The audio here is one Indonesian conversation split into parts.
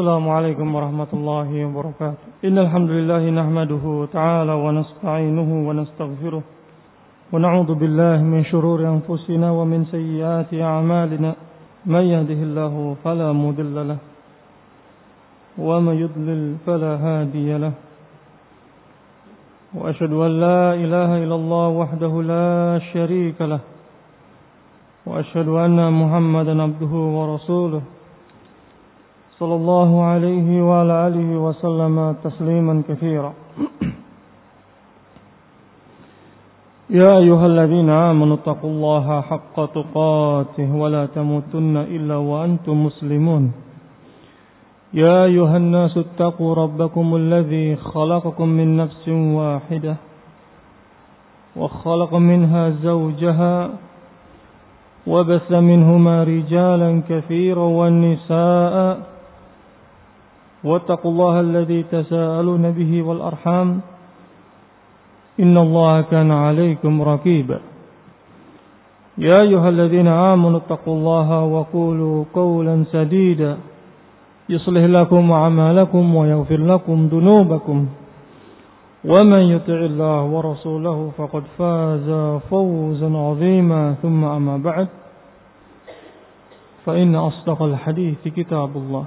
السلام عليكم ورحمة الله وبركاته. إن الحمد لله نحمده تعالى ونستعينه ونستغفره ونعوذ بالله من شرور أنفسنا ومن سيئات أعمالنا. من يهده الله فلا مضل له ومن يضلل فلا هادي له. وأشهد أن لا إله إلا الله وحده لا شريك له. وأشهد أن محمدا عبده ورسوله. صلى الله عليه وعلى آله وسلم تسليما كثيرا. يا أيها الذين آمنوا اتقوا الله حق تقاته ولا تموتن إلا وأنتم مسلمون. يا أيها الناس اتقوا ربكم الذي خلقكم من نفس واحدة وخلق منها زوجها وبث منهما رجالا كثيرا والنساء واتقوا الله الذي تساءلون به والأرحام إن الله كان عليكم رقيبا. يا أيها الذين آمنوا اتقوا الله وقولوا قولا سديدا. يصلح لكم أعمالكم ويغفر لكم ذنوبكم. ومن يطع الله ورسوله فقد فاز فوزا عظيما. ثم أما بعد فإن أصدق الحديث كتاب الله.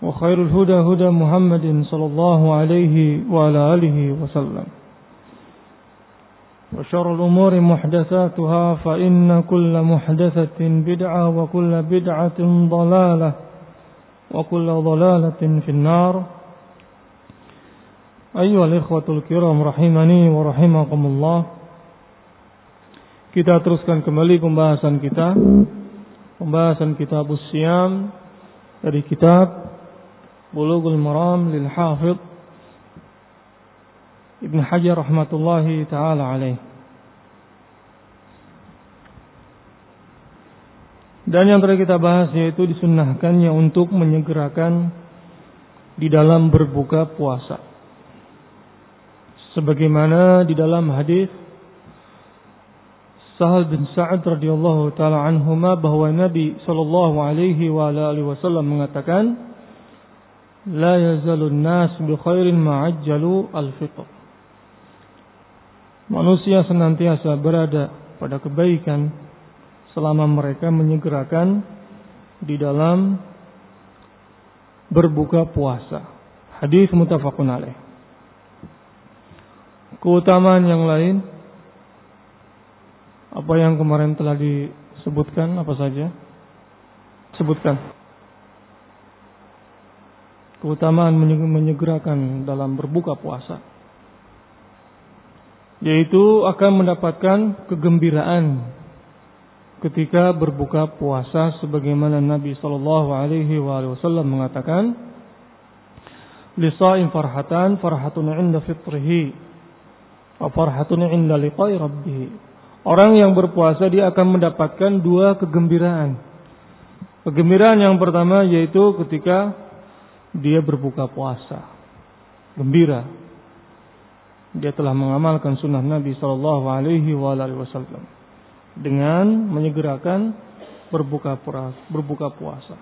وخير الهدى هدى محمد صلى الله عليه وعلى آله وسلم. وشر الأمور محدثاتها فإن كل محدثة بدعة وكل بدعة ضلالة وكل ضلالة في النار. أيها الإخوة الكرام رحمني ورحمكم الله. Kita teruskan kembali pembahasan kita. Pembahasan kitab Usyam Dari kitab Bulughul Maram lil Hafidh Ibn Hajar rahmatullahi taala alaih. Dan yang terakhir kita bahas yaitu disunnahkannya untuk menyegerakan di dalam berbuka puasa. Sebagaimana di dalam hadis Sahal bin Sa'ad radhiyallahu taala anhuma bahwa Nabi sallallahu alaihi wa alihi wasallam mengatakan la yazalun nas bi khairin ma'ajjalu al-fitr Manusia senantiasa berada pada kebaikan selama mereka menyegerakan di dalam berbuka puasa. Hadis mutafakun alaih. Keutamaan yang lain apa yang kemarin telah disebutkan apa saja? Sebutkan. Keutamaan menyegerakan dalam berbuka puasa. Yaitu akan mendapatkan kegembiraan ketika berbuka puasa sebagaimana Nabi sallallahu alaihi wasallam mengatakan lisa'in farhatan farhatun 'inda fitrihi wa farhatun 'inda liqa'i rabbih orang yang berpuasa dia akan mendapatkan dua kegembiraan. Kegembiraan yang pertama yaitu ketika dia berbuka puasa gembira dia telah mengamalkan sunnah Nabi Shallallahu Alaihi Wasallam dengan menyegerakan berbuka puasa. Berbuka puasa.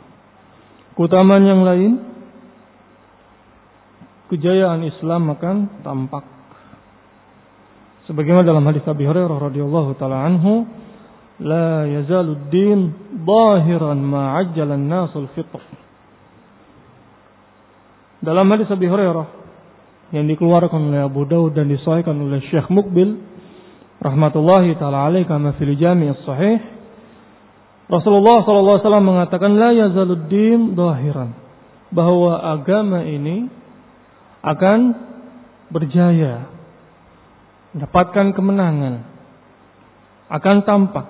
Keutamaan yang lain, kejayaan Islam akan tampak. Sebagaimana dalam hadis Abi Hurairah radhiyallahu taala anhu, la yazalu din zahiran ma an-nasul fitr. Dalam hadis Abi Hurairah yang dikeluarkan oleh Abu Daud dan disahihkan oleh Syekh Mukbil rahmatullahi taala alaihi kama fil jami' sahih Rasulullah sallallahu alaihi wasallam mengatakan la yazaluddin dahiran bahwa agama ini akan berjaya mendapatkan kemenangan akan tampak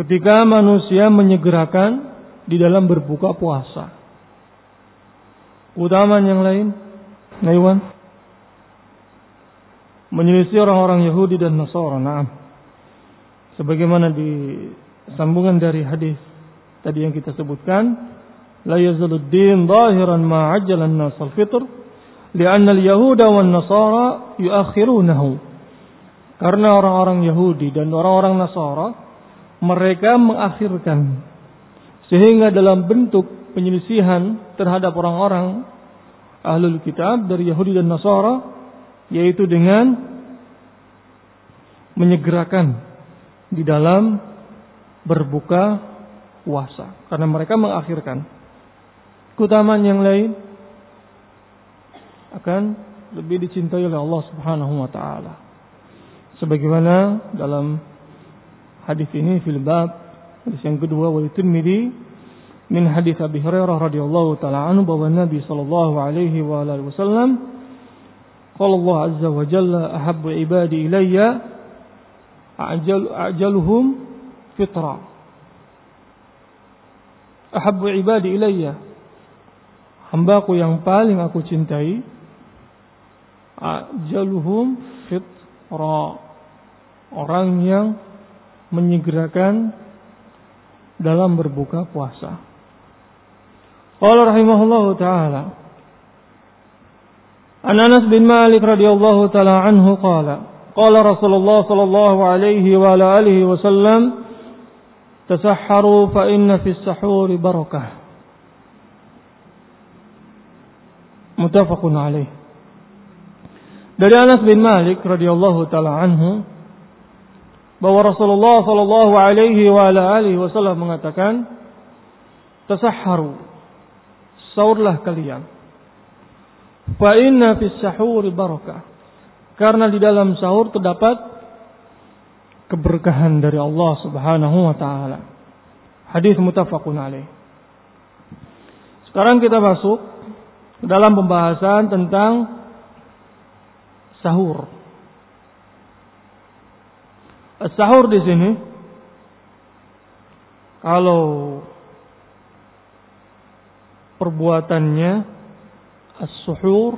ketika manusia menyegerakan di dalam berbuka puasa Keutamaan yang lain, Naiwan. Menyelisih orang-orang Yahudi dan Nasara. Naam. Sebagaimana di sambungan dari hadis tadi yang kita sebutkan, la yazalud din zahiran ma ajjalan nas al-fitr li'anna al-yahuda wan nasara yuakhirunahu. Karena orang-orang Yahudi dan orang-orang Nasara mereka mengakhirkan Sehingga dalam bentuk penyelisihan terhadap orang-orang ahlul kitab dari Yahudi dan Nasara yaitu dengan menyegerakan di dalam berbuka puasa karena mereka mengakhirkan keutamaan yang lain akan lebih dicintai oleh Allah Subhanahu wa taala. Sebagaimana dalam hadis ini fil bab hadis yang kedua wa Tirmidzi min hadis Abi Hurairah radhiyallahu taala anhu bahwa Nabi sallallahu alaihi wa alihi wasallam qala Allah azza wa jalla ahabbu ibadi ilayya ajal ajaluhum fitra. Ahabbu ibadi ilayya. Hambaku yang paling aku cintai ajaluhum fitra. Orang yang menyegerakan dalam berbuka puasa. Qala rahimahullahu taala An Anas bin Malik radhiyallahu taala anhu qala qala Rasulullah sallallahu alaihi wa ala alihi wasallam tasahharu fa inna fis sahuri barakah Muttafaqun alaih dari Anas bin Malik radhiyallahu taala anhu bahwa Rasulullah sallallahu alaihi wasallam mengatakan tasahharu sahurlah kalian. Fa inna fis sahur barakah. Karena di dalam sahur terdapat keberkahan dari Allah Subhanahu wa taala. Hadis muttafaqun alaih. Sekarang kita masuk dalam pembahasan tentang sahur. Sahur di sini kalau perbuatannya as-suhur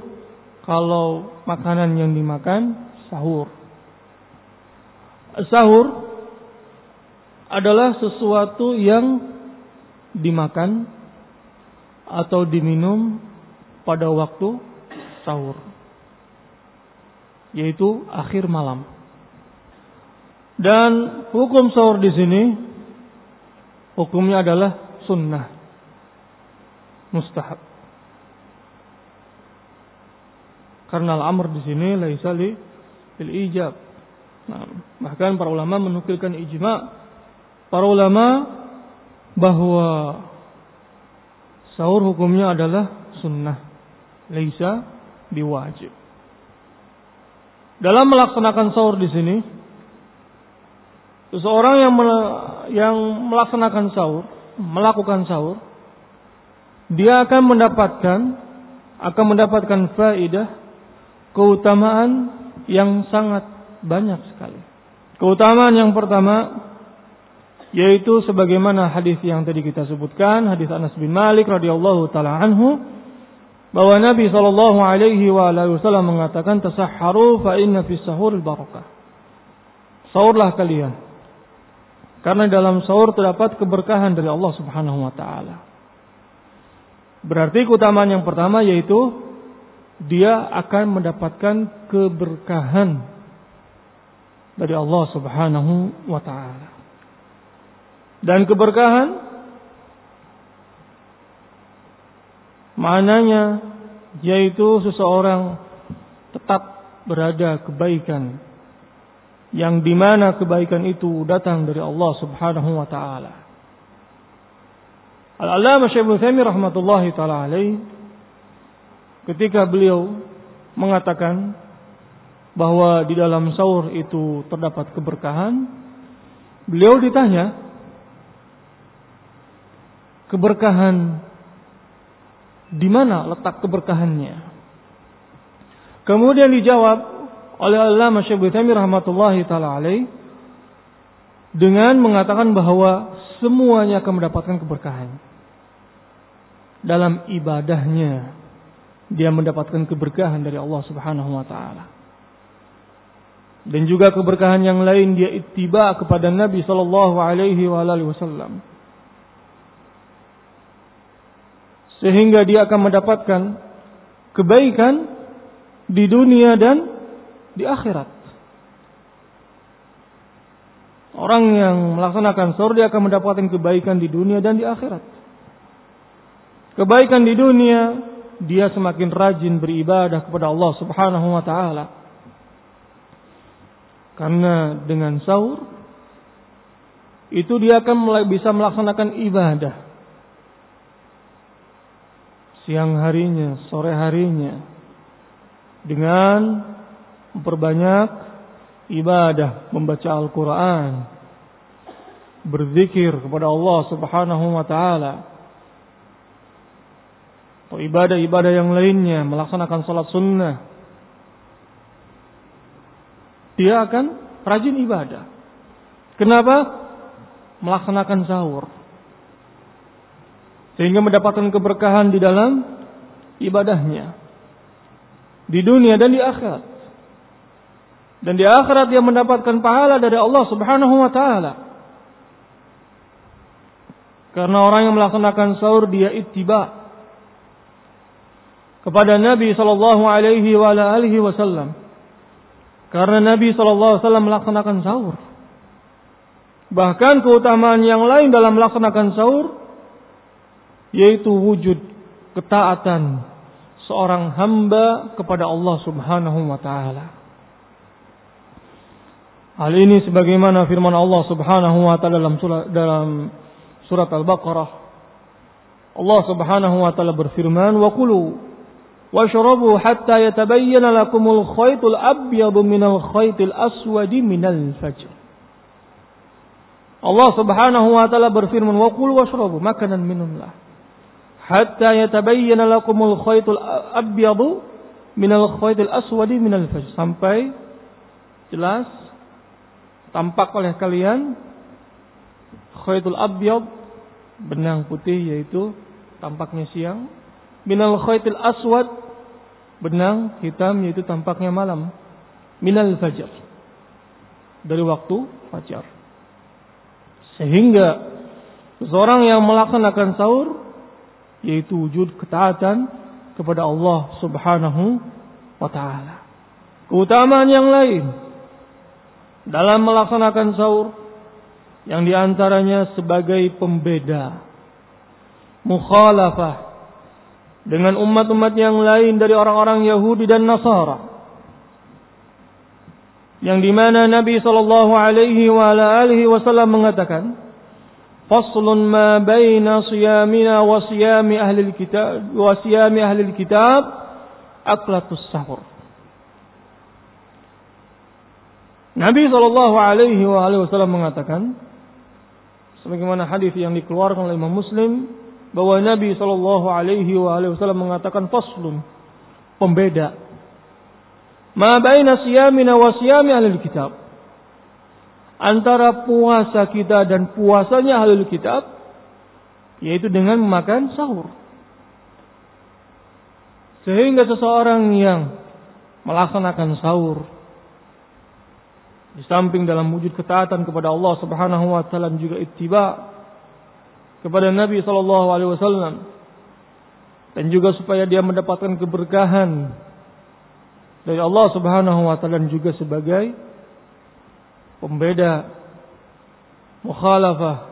kalau makanan yang dimakan sahur. Sahur adalah sesuatu yang dimakan atau diminum pada waktu sahur yaitu akhir malam. Dan hukum sahur di sini hukumnya adalah sunnah, mustahab. Karena al-amr di sini laisa li ijab. Nah, bahkan para ulama menukilkan ijma para ulama bahwa sahur hukumnya adalah sunnah, laisa biwajib. Dalam melaksanakan sahur di sini, seseorang yang yang melaksanakan sahur, melakukan sahur, dia akan mendapatkan akan mendapatkan faidah keutamaan yang sangat banyak sekali. Keutamaan yang pertama yaitu sebagaimana hadis yang tadi kita sebutkan, hadis Anas bin Malik radhiyallahu taala anhu bahwa Nabi Shallallahu Alaihi Wasallam mengatakan tasahharu fa inna fi sahur barakah. Sahurlah kalian. Karena dalam sahur terdapat keberkahan dari Allah Subhanahu wa taala. Berarti keutamaan yang pertama yaitu dia akan mendapatkan keberkahan dari Allah Subhanahu wa taala. Dan keberkahan Maknanya yaitu seseorang tetap berada kebaikan yang di mana kebaikan itu datang dari Allah Subhanahu wa taala. Al-Allamah Syekh Ibnu rahmatullahi taala alaih ketika beliau mengatakan bahwa di dalam sahur itu terdapat keberkahan, beliau ditanya keberkahan di mana letak keberkahannya? Kemudian dijawab oleh Allah Syekh Taimiyah rahmatullahi taala alaih dengan mengatakan bahwa semuanya akan mendapatkan keberkahan. Dalam ibadahnya dia mendapatkan keberkahan dari Allah Subhanahu wa taala. Dan juga keberkahan yang lain dia ittiba kepada Nabi sallallahu alaihi wasallam. sehingga dia akan mendapatkan kebaikan di dunia dan di akhirat. Orang yang melaksanakan sahur dia akan mendapatkan kebaikan di dunia dan di akhirat. Kebaikan di dunia dia semakin rajin beribadah kepada Allah Subhanahu wa taala. Karena dengan sahur itu dia akan mulai bisa melaksanakan ibadah. Siang harinya, sore harinya dengan memperbanyak ibadah, membaca Al-Quran, berzikir kepada Allah Subhanahu wa Ta'ala, atau ibadah-ibadah yang lainnya, melaksanakan salat sunnah, dia akan rajin ibadah. Kenapa? Melaksanakan sahur. Sehingga mendapatkan keberkahan di dalam ibadahnya. Di dunia dan di akhirat. Dan di akhirat dia mendapatkan pahala dari Allah Subhanahu wa taala. Karena orang yang melaksanakan sahur dia ittiba kepada Nabi sallallahu alaihi wa alihi wasallam. Karena Nabi sallallahu alaihi wasallam melaksanakan sahur. Bahkan keutamaan yang lain dalam melaksanakan sahur yaitu wujud ketaatan seorang hamba kepada Allah Subhanahu wa taala. Hal ini sebagaimana firman Allah Subhanahu wa taala dalam surat dalam surat Al-Baqarah. Allah Subhanahu wa taala berfirman, "Wa kulu washrabu hatta yatabayyana lakumul khaytul abyadu minal khaytil aswadi minal fajr." Allah Subhanahu wa taala berfirman, "Wa kulu washrabu makanan minumlah hatta yatabayyana lakumul khaytul abyadu minal khaytil aswadi minal fajr." Sampai jelas tampak oleh kalian khaytul abyad benang putih yaitu tampaknya siang. Minal khaytil aswad benang hitam yaitu tampaknya malam. Minal fajar dari waktu fajar. Sehingga seorang yang melaksanakan sahur yaitu wujud ketaatan kepada Allah Subhanahu wa taala. Keutamaan yang lain dalam melaksanakan sahur yang di antaranya sebagai pembeda mukhalafah dengan umat-umat yang lain dari orang-orang Yahudi dan Nasara yang di mana Nabi Shallallahu Alaihi Wasallam mengatakan faslun ma baina siyamina wa siyami ahli kitab wa siyami ahli kitab aklatus sahur Nabi Shallallahu Alaihi Wasallam mengatakan, sebagaimana hadis yang dikeluarkan oleh Imam Muslim, bahwa Nabi Shallallahu Alaihi Wasallam mengatakan faslun, pembeda, ma baina siyamina wa siyami ahli kitab, antara puasa kita dan puasanya ahli kitab, yaitu dengan memakan sahur. Sehingga seseorang yang melaksanakan sahur di samping dalam wujud ketaatan kepada Allah Subhanahu wa taala juga ittiba kepada Nabi sallallahu alaihi wasallam dan juga supaya dia mendapatkan keberkahan dari Allah Subhanahu wa taala juga sebagai pembeda mukhalafah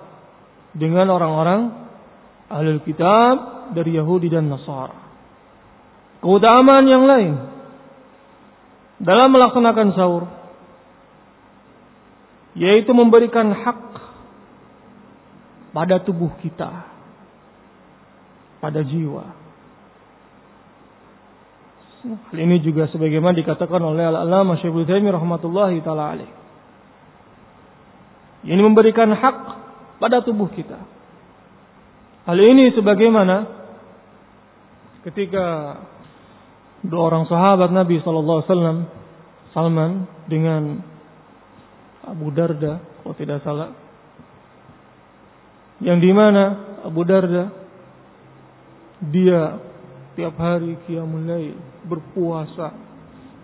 dengan orang-orang ahli kitab dari Yahudi dan Nasara. Keutamaan yang lain dalam melaksanakan sahur yaitu memberikan hak pada tubuh kita, pada jiwa. Hal ini juga sebagaimana dikatakan oleh Al-Allamah Syekhul rahmatullahi taala alaih. Ini memberikan hak pada tubuh kita. Hal ini sebagaimana ketika dua orang sahabat Nabi wasallam Salman dengan Abu Darda kalau tidak salah. Yang di mana Abu Darda. Dia tiap hari qiyamul lail berpuasa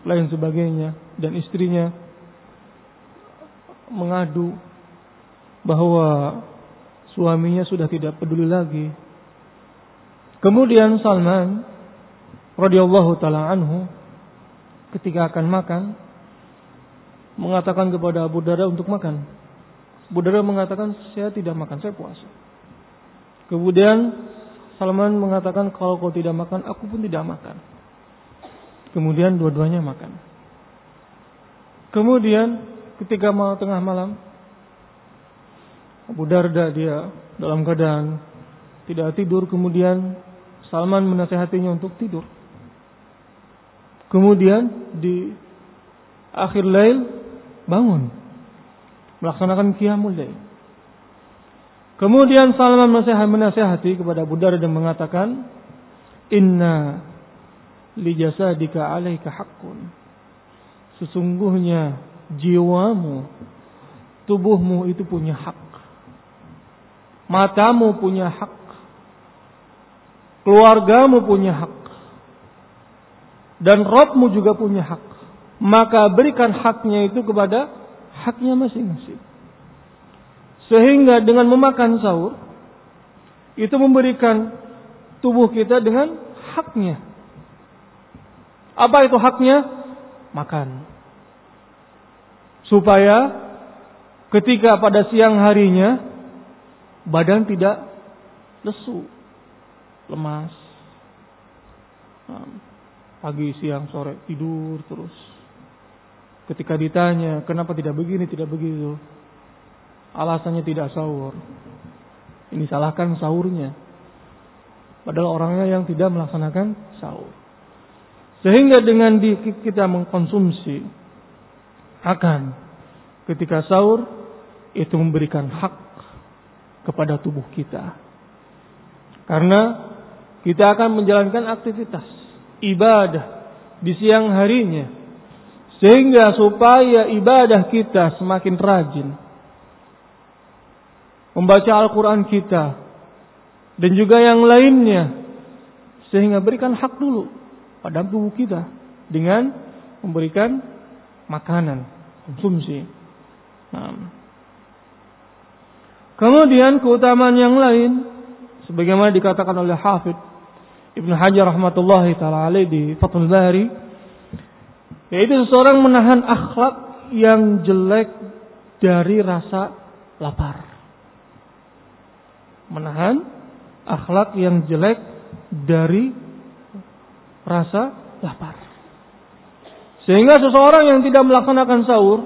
lain sebagainya. Dan istrinya mengadu bahwa suaminya sudah tidak peduli lagi. Kemudian Salman radhiyallahu taala anhu ketika akan makan mengatakan kepada Abu Darda untuk makan. Budara mengatakan saya tidak makan, saya puasa. Kemudian Salman mengatakan kalau kau tidak makan, aku pun tidak makan. Kemudian dua-duanya makan. Kemudian ketika mau tengah malam, Abu Darda dia dalam keadaan tidak tidur, kemudian Salman menasehatinya untuk tidur. Kemudian di akhir lail bangun melaksanakan qiyamul lail. Kemudian Salman menasehati kepada Abu Darda dan mengatakan, "Inna li jasadika 'alaika haqqun." Sesungguhnya jiwamu, tubuhmu itu punya hak. Matamu punya hak. Keluargamu punya hak. Dan Robmu juga punya hak. Maka berikan haknya itu kepada haknya masing-masing. Sehingga dengan memakan sahur itu memberikan tubuh kita dengan haknya. Apa itu haknya? Makan. Supaya ketika pada siang harinya badan tidak lesu, lemas. Pagi, siang, sore tidur terus. Ketika ditanya, kenapa tidak begini, tidak begitu? Alasannya tidak sahur. Ini salahkan sahurnya. Padahal orangnya yang tidak melaksanakan sahur. Sehingga dengan kita mengkonsumsi akan ketika sahur itu memberikan hak kepada tubuh kita. Karena kita akan menjalankan aktivitas ibadah di siang harinya sehingga supaya ibadah kita semakin rajin. Membaca Al-Quran kita. Dan juga yang lainnya. Sehingga berikan hak dulu pada tubuh kita. Dengan memberikan makanan. Konsumsi. Nah. Kemudian keutamaan yang lain. Sebagaimana dikatakan oleh Hafid Ibn Hajar rahmatullahi ta'ala di Fathul Bari yaitu seseorang menahan akhlak yang jelek dari rasa lapar. Menahan akhlak yang jelek dari rasa lapar. Sehingga seseorang yang tidak melaksanakan sahur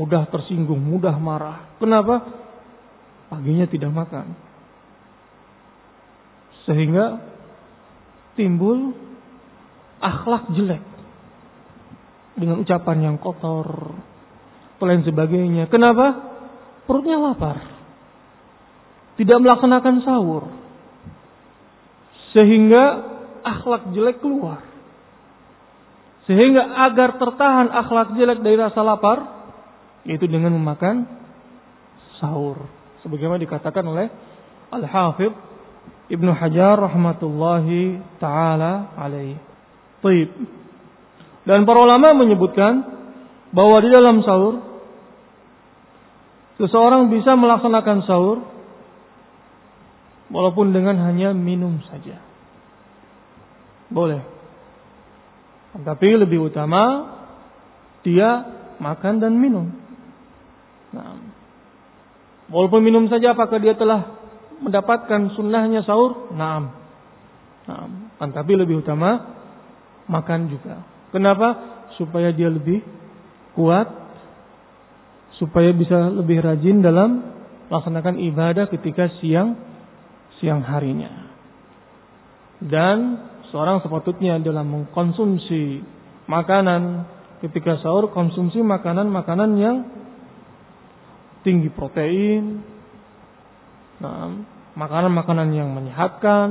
mudah tersinggung, mudah marah. Kenapa? Paginya tidak makan. Sehingga timbul akhlak jelek dengan ucapan yang kotor lain sebagainya. Kenapa? Perutnya lapar. Tidak melaksanakan sahur. Sehingga akhlak jelek keluar. Sehingga agar tertahan akhlak jelek dari rasa lapar, yaitu dengan memakan sahur. Sebagaimana dikatakan oleh Al-Hafidh Ibnu Hajar rahmatullahi taala alaihi. Taib. Dan para ulama menyebutkan bahwa di dalam sahur seseorang bisa melaksanakan sahur walaupun dengan hanya minum saja. Boleh. Tapi lebih utama dia makan dan minum. Nah, walaupun minum saja apakah dia telah mendapatkan sunnahnya sahur? Naam. Nah, tapi lebih utama makan juga. Kenapa? Supaya dia lebih kuat, supaya bisa lebih rajin dalam melaksanakan ibadah ketika siang siang harinya. Dan seorang sepatutnya dalam mengkonsumsi makanan ketika sahur konsumsi makanan-makanan yang tinggi protein, nah, makanan-makanan yang menyehatkan,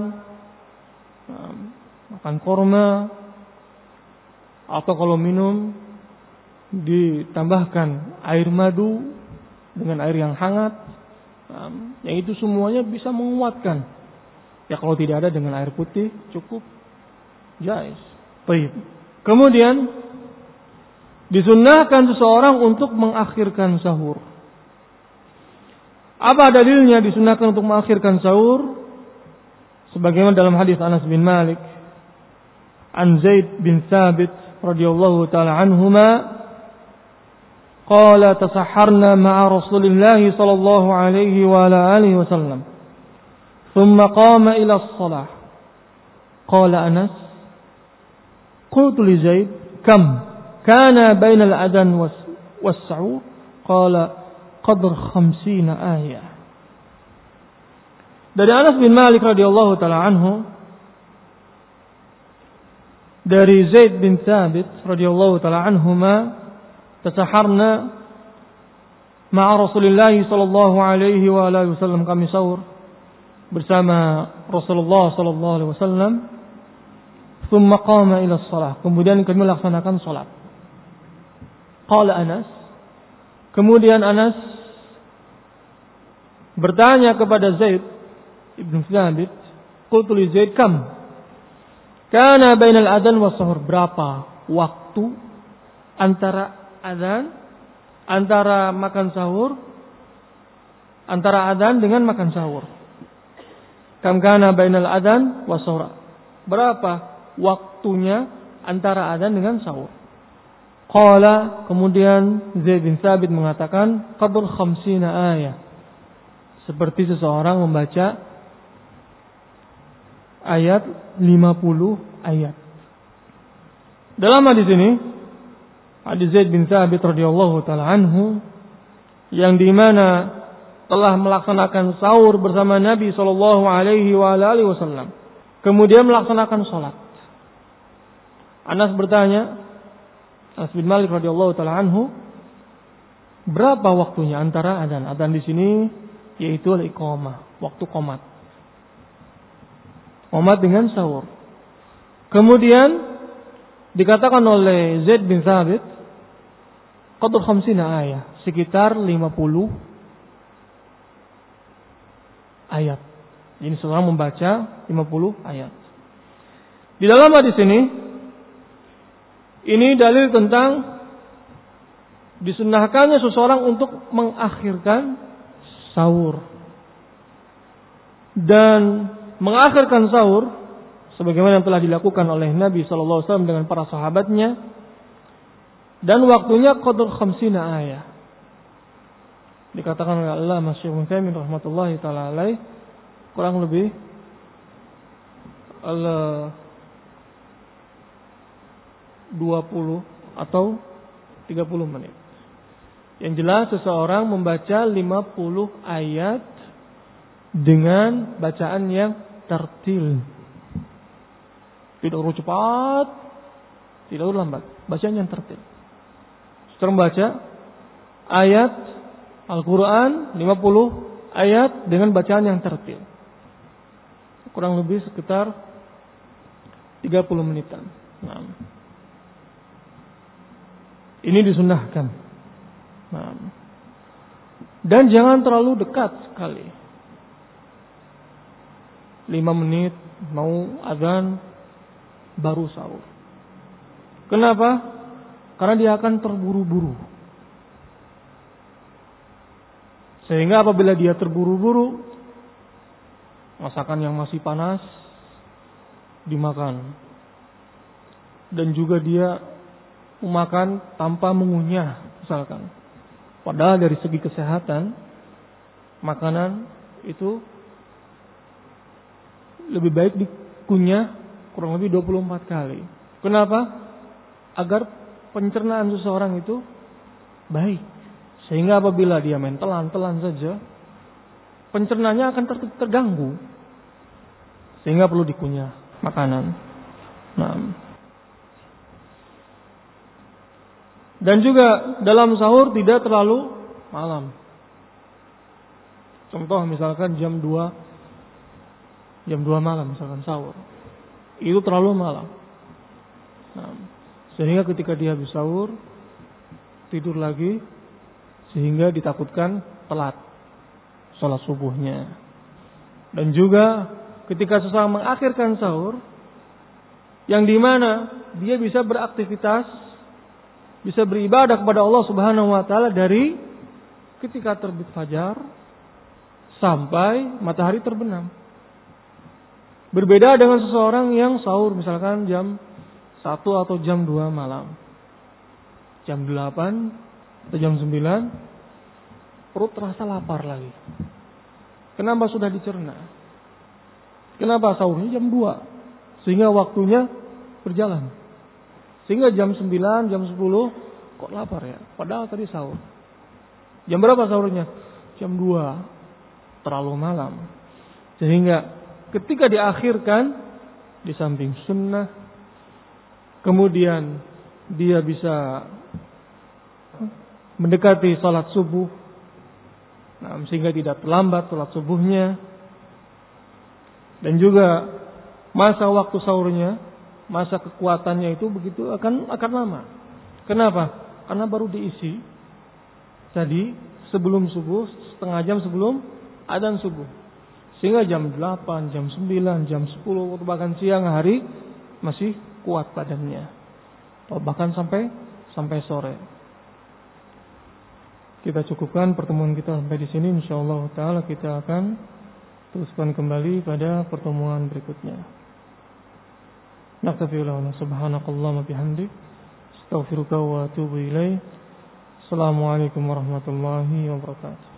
nah, makan korma, atau kalau minum ditambahkan air madu dengan air yang hangat, yang itu semuanya bisa menguatkan. Ya kalau tidak ada dengan air putih cukup jais. Baik. Kemudian disunnahkan seseorang untuk mengakhirkan sahur. Apa dalilnya disunahkan untuk mengakhirkan sahur? Sebagaimana dalam hadis Anas bin Malik, An Zaid bin Thabit radhiyallahu taala anhuma قال تسحرنا مع رسول الله صلى الله عليه وعلى آله وسلم ثم قام إلى الصلاة قال أنس قلت لزيد كم كان بين الأذان والسعور قال قدر خمسين آية dari Anas bin Malik radhiyallahu taala anhu dari Zaid bin Thabit radhiyallahu taala anhuma tasaharna ma'a Rasulullah sallallahu alaihi wa alihi wasallam kami sahur bersama Rasulullah sallallahu alaihi wasallam thumma qama ila shalah kemudian kami laksanakan salat qala Anas kemudian Anas bertanya kepada Zaid ibn Thabit qultu li Zaid kam kana bainal adan wa sahur berapa waktu antara adzan antara makan sahur antara adzan dengan makan sahur Kam kana bainal adan wa sahur. Berapa waktunya antara adzan dengan sahur? Qala kemudian Zaid bin Sabit mengatakan qadr khamsina ayat. Seperti seseorang membaca ayat 50 ayat. Dalam hadis ini hadis Zaid bin Sabit radhiyallahu taala anhu yang di mana telah melaksanakan sahur bersama Nabi Shallallahu Alaihi Wasallam. Kemudian melaksanakan sholat. Anas bertanya, Anas bin Malik radhiyallahu taala anhu, berapa waktunya antara adzan? Adzan di sini yaitu al-iqamah, waktu komat. Komat dengan sahur. Kemudian dikatakan oleh Zaid bin Thabit, qadr khamsina ayat, sekitar 50 ayat. Ini seorang membaca 50 ayat. Di dalam hadis ini, ini dalil tentang disunahkannya seseorang untuk mengakhirkan sahur. Dan mengakhirkan sahur, sebagaimana yang telah dilakukan oleh Nabi SAW dengan para sahabatnya, dan waktunya qadr khamsina ayat dikatakan oleh Allah Masya Muhammad rahmatullahi taala alaih kurang lebih Allah 20 atau 30 menit. Yang jelas seseorang membaca 50 ayat dengan bacaan yang tertil. Tidak urut cepat, tidak urut lambat. Bacaan yang tertil. Setelah membaca ayat Al-Quran 50 ayat dengan bacaan yang tertil. Kurang lebih sekitar 30 menitan. Nah. Ini disunahkan. Nah. Dan jangan terlalu dekat sekali. 5 menit mau azan baru sahur. Kenapa? Karena dia akan terburu-buru. Sehingga apabila dia terburu-buru, masakan yang masih panas dimakan. Dan juga dia memakan tanpa mengunyah, misalkan. Padahal dari segi kesehatan, makanan itu lebih baik dikunyah kurang lebih 24 kali. Kenapa? Agar pencernaan seseorang itu baik. Sehingga apabila dia main telan-telan saja, pencernanya akan ter terganggu. Sehingga perlu dikunyah makanan. Nah. Dan juga dalam sahur tidak terlalu malam. Contoh misalkan jam 2 jam 2 malam misalkan sahur. Itu terlalu malam. Nah, sehingga ketika dia habis sahur tidur lagi sehingga ditakutkan telat sholat subuhnya. Dan juga ketika seseorang mengakhirkan sahur, yang di mana dia bisa beraktivitas, bisa beribadah kepada Allah Subhanahu Wa Taala dari ketika terbit fajar sampai matahari terbenam. Berbeda dengan seseorang yang sahur misalkan jam 1 atau jam 2 malam. Jam 8 atau jam 9 perut terasa lapar lagi. Kenapa sudah dicerna? Kenapa sahurnya jam 2? Sehingga waktunya berjalan. Sehingga jam 9, jam 10 kok lapar ya? Padahal tadi sahur. Jam berapa sahurnya? Jam 2. Terlalu malam. Sehingga ketika diakhirkan di samping sunnah kemudian dia bisa mendekati salat subuh. Nah, sehingga tidak terlambat salat subuhnya. Dan juga masa waktu sahurnya masa kekuatannya itu begitu akan akan lama. Kenapa? Karena baru diisi tadi sebelum subuh setengah jam sebelum adzan subuh sehingga jam 8, jam 9, jam 10 atau bahkan siang hari masih kuat badannya. Atau bahkan sampai sampai sore. Kita cukupkan pertemuan kita sampai di sini insyaallah taala kita akan teruskan kembali pada pertemuan berikutnya. Naktafi subhanakallahumma bihamdik astaghfiruka wa atubu ilaik. Assalamualaikum warahmatullahi wabarakatuh.